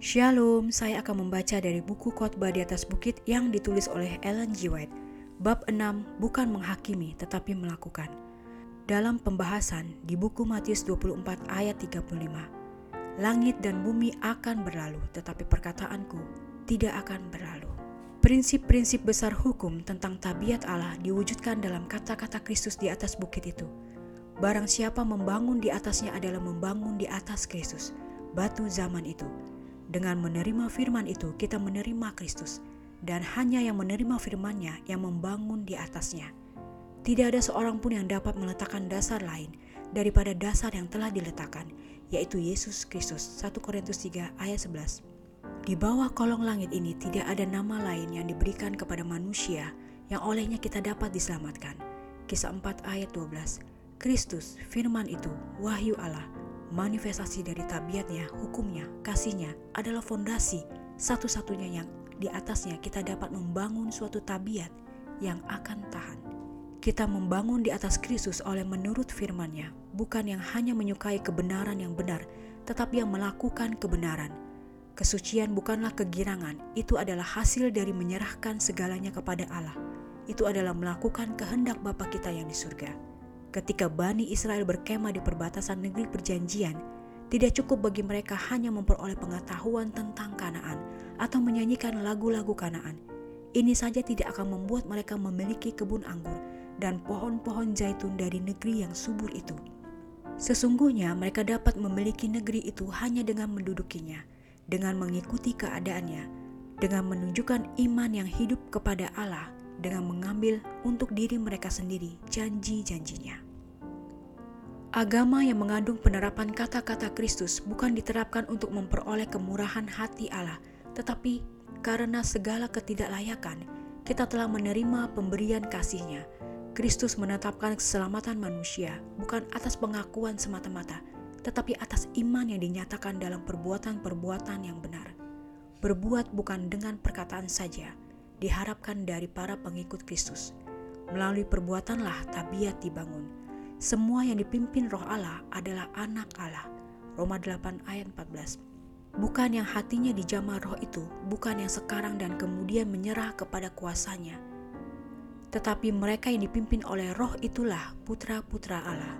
Shalom, saya akan membaca dari buku khotbah di atas bukit yang ditulis oleh Ellen G. White. Bab 6, bukan menghakimi tetapi melakukan. Dalam pembahasan di buku Matius 24 ayat 35. Langit dan bumi akan berlalu, tetapi perkataanku tidak akan berlalu. Prinsip-prinsip besar hukum tentang tabiat Allah diwujudkan dalam kata-kata Kristus di atas bukit itu. Barang siapa membangun di atasnya adalah membangun di atas Kristus, batu zaman itu dengan menerima firman itu, kita menerima Kristus, dan hanya yang menerima firman-Nya yang membangun di atasnya. Tidak ada seorang pun yang dapat meletakkan dasar lain daripada dasar yang telah diletakkan, yaitu Yesus Kristus. 1 Korintus 3 ayat 11. Di bawah kolong langit ini tidak ada nama lain yang diberikan kepada manusia yang olehnya kita dapat diselamatkan. Kisah 4 ayat 12. Kristus, firman itu, wahyu Allah, manifestasi dari tabiatnya, hukumnya, kasihnya adalah fondasi satu-satunya yang di atasnya kita dapat membangun suatu tabiat yang akan tahan. Kita membangun di atas Kristus oleh menurut firman-Nya, bukan yang hanya menyukai kebenaran yang benar, tetapi yang melakukan kebenaran. Kesucian bukanlah kegirangan, itu adalah hasil dari menyerahkan segalanya kepada Allah. Itu adalah melakukan kehendak Bapa kita yang di surga. Ketika Bani Israel berkemah di perbatasan negeri perjanjian, tidak cukup bagi mereka hanya memperoleh pengetahuan tentang Kanaan atau menyanyikan lagu-lagu Kanaan. Ini saja tidak akan membuat mereka memiliki kebun anggur dan pohon-pohon zaitun dari negeri yang subur itu. Sesungguhnya mereka dapat memiliki negeri itu hanya dengan mendudukinya, dengan mengikuti keadaannya, dengan menunjukkan iman yang hidup kepada Allah dengan mengambil untuk diri mereka sendiri janji-janjinya. Agama yang mengandung penerapan kata-kata Kristus bukan diterapkan untuk memperoleh kemurahan hati Allah, tetapi karena segala ketidaklayakan, kita telah menerima pemberian kasihnya. Kristus menetapkan keselamatan manusia bukan atas pengakuan semata-mata, tetapi atas iman yang dinyatakan dalam perbuatan-perbuatan yang benar. Berbuat bukan dengan perkataan saja, diharapkan dari para pengikut Kristus. Melalui perbuatanlah tabiat dibangun. Semua yang dipimpin roh Allah adalah anak Allah. Roma 8 ayat 14. Bukan yang hatinya dijamah roh itu, bukan yang sekarang dan kemudian menyerah kepada kuasanya. Tetapi mereka yang dipimpin oleh roh itulah putra-putra Allah.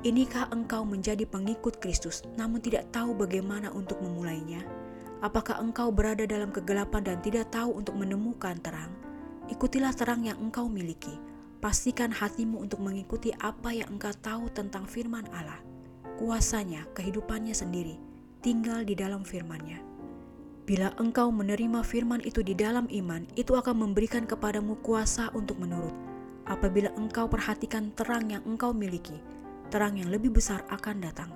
Inikah engkau menjadi pengikut Kristus namun tidak tahu bagaimana untuk memulainya? Apakah engkau berada dalam kegelapan dan tidak tahu untuk menemukan terang? Ikutilah terang yang engkau miliki. Pastikan hatimu untuk mengikuti apa yang engkau tahu tentang firman Allah. Kuasanya, kehidupannya sendiri, tinggal di dalam firman-Nya. Bila engkau menerima firman itu di dalam iman, itu akan memberikan kepadamu kuasa untuk menurut. Apabila engkau perhatikan terang yang engkau miliki, terang yang lebih besar akan datang.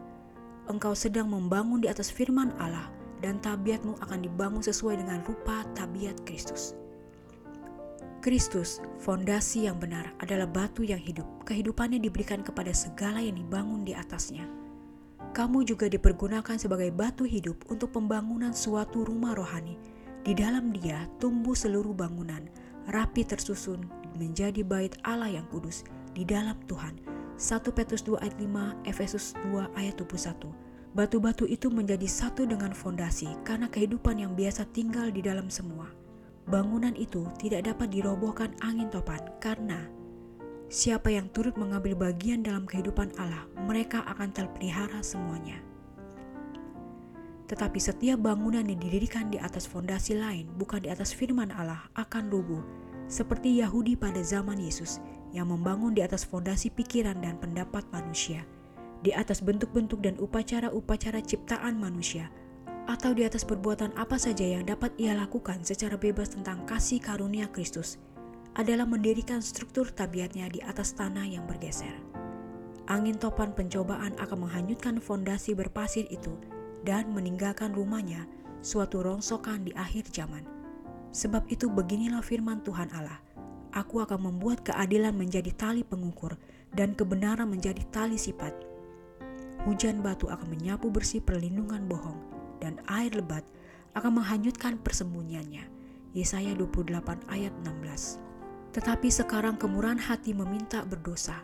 Engkau sedang membangun di atas firman Allah, dan tabiatmu akan dibangun sesuai dengan rupa tabiat Kristus. Kristus, fondasi yang benar, adalah batu yang hidup. Kehidupannya diberikan kepada segala yang dibangun di atasnya. Kamu juga dipergunakan sebagai batu hidup untuk pembangunan suatu rumah rohani. Di dalam dia tumbuh seluruh bangunan, rapi tersusun menjadi bait Allah yang kudus di dalam Tuhan. 1 Petrus 2 ayat 5, Efesus 2 ayat 21. Batu-batu itu menjadi satu dengan fondasi karena kehidupan yang biasa tinggal di dalam semua. Bangunan itu tidak dapat dirobohkan angin topan karena siapa yang turut mengambil bagian dalam kehidupan Allah, mereka akan terpelihara semuanya. Tetapi setiap bangunan yang didirikan di atas fondasi lain, bukan di atas firman Allah, akan rubuh, seperti Yahudi pada zaman Yesus yang membangun di atas fondasi pikiran dan pendapat manusia di atas bentuk-bentuk dan upacara-upacara ciptaan manusia, atau di atas perbuatan apa saja yang dapat ia lakukan secara bebas tentang kasih karunia Kristus, adalah mendirikan struktur tabiatnya di atas tanah yang bergeser. Angin topan pencobaan akan menghanyutkan fondasi berpasir itu dan meninggalkan rumahnya suatu rongsokan di akhir zaman. Sebab itu beginilah firman Tuhan Allah, Aku akan membuat keadilan menjadi tali pengukur dan kebenaran menjadi tali sifat hujan batu akan menyapu bersih perlindungan bohong, dan air lebat akan menghanyutkan persembunyiannya. Yesaya 28 ayat 16 Tetapi sekarang kemurahan hati meminta berdosa.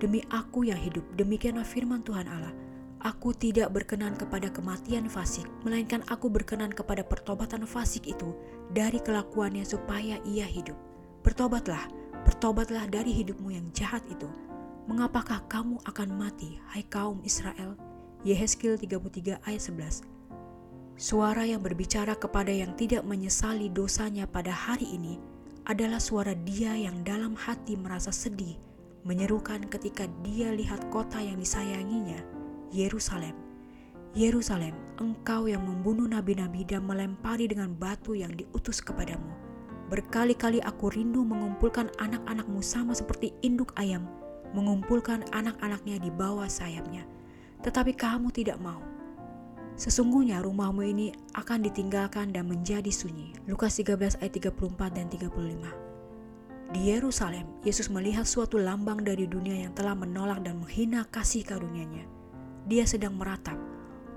Demi aku yang hidup, demikianlah firman Tuhan Allah, Aku tidak berkenan kepada kematian fasik, melainkan aku berkenan kepada pertobatan fasik itu dari kelakuannya supaya ia hidup. Bertobatlah, bertobatlah dari hidupmu yang jahat itu. Mengapakah kamu akan mati, hai kaum Israel? Yehezkiel 33 ayat 11 Suara yang berbicara kepada yang tidak menyesali dosanya pada hari ini adalah suara dia yang dalam hati merasa sedih, menyerukan ketika dia lihat kota yang disayanginya, Yerusalem. Yerusalem, engkau yang membunuh nabi-nabi dan melempari dengan batu yang diutus kepadamu. Berkali-kali aku rindu mengumpulkan anak-anakmu sama seperti induk ayam, mengumpulkan anak-anaknya di bawah sayapnya. Tetapi kamu tidak mau Sesungguhnya rumahmu ini akan ditinggalkan dan menjadi sunyi. Lukas 13 ayat 34 dan 35. Di Yerusalem, Yesus melihat suatu lambang dari dunia yang telah menolak dan menghina kasih karunia-Nya. Dia sedang meratap,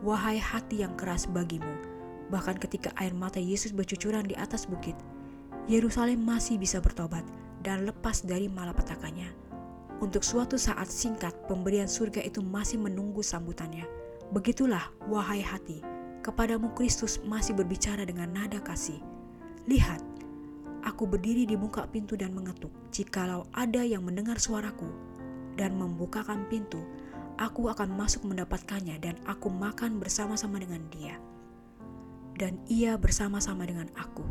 "Wahai hati yang keras bagimu." Bahkan ketika air mata Yesus bercucuran di atas bukit, Yerusalem masih bisa bertobat dan lepas dari malapetakannya. Untuk suatu saat singkat, pemberian surga itu masih menunggu sambutannya Begitulah, wahai hati, kepadamu Kristus masih berbicara dengan nada kasih. Lihat, aku berdiri di muka pintu dan mengetuk. Jikalau ada yang mendengar suaraku dan membukakan pintu, aku akan masuk mendapatkannya dan aku makan bersama-sama dengan dia. Dan ia bersama-sama dengan aku.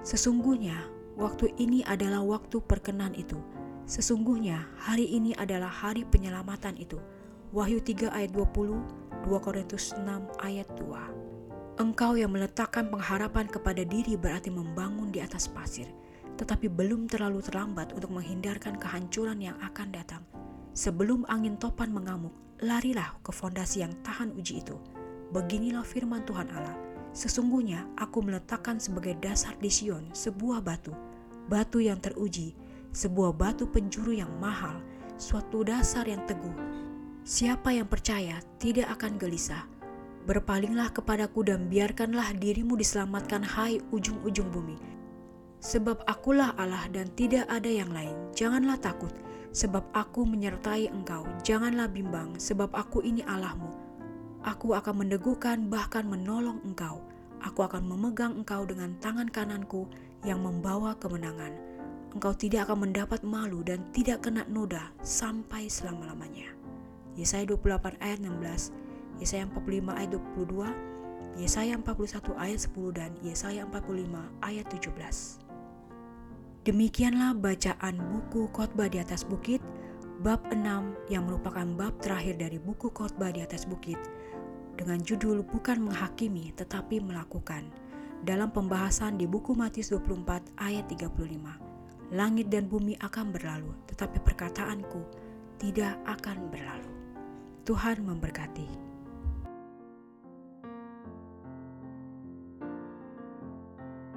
Sesungguhnya, waktu ini adalah waktu perkenan itu. Sesungguhnya, hari ini adalah hari penyelamatan itu Wahyu 3 ayat 20, 2 Korintus 6 ayat 2. Engkau yang meletakkan pengharapan kepada diri berarti membangun di atas pasir, tetapi belum terlalu terlambat untuk menghindarkan kehancuran yang akan datang. Sebelum angin topan mengamuk, larilah ke fondasi yang tahan uji itu. Beginilah firman Tuhan Allah, sesungguhnya aku meletakkan sebagai dasar di Sion sebuah batu, batu yang teruji, sebuah batu penjuru yang mahal, suatu dasar yang teguh, Siapa yang percaya tidak akan gelisah. Berpalinglah kepadaku dan biarkanlah dirimu diselamatkan hai ujung-ujung bumi. Sebab akulah Allah dan tidak ada yang lain. Janganlah takut, sebab aku menyertai engkau. Janganlah bimbang, sebab aku ini Allahmu. Aku akan meneguhkan bahkan menolong engkau. Aku akan memegang engkau dengan tangan kananku yang membawa kemenangan. Engkau tidak akan mendapat malu dan tidak kena noda sampai selama-lamanya. Yesaya 28 ayat 16, Yesaya 45 ayat 22, Yesaya 41 ayat 10 dan Yesaya 45 ayat 17. Demikianlah bacaan buku khotbah di atas bukit bab 6 yang merupakan bab terakhir dari buku khotbah di atas bukit dengan judul bukan menghakimi tetapi melakukan dalam pembahasan di buku Matius 24 ayat 35. Langit dan bumi akan berlalu, tetapi perkataanku tidak akan berlalu. Tuhan memberkati.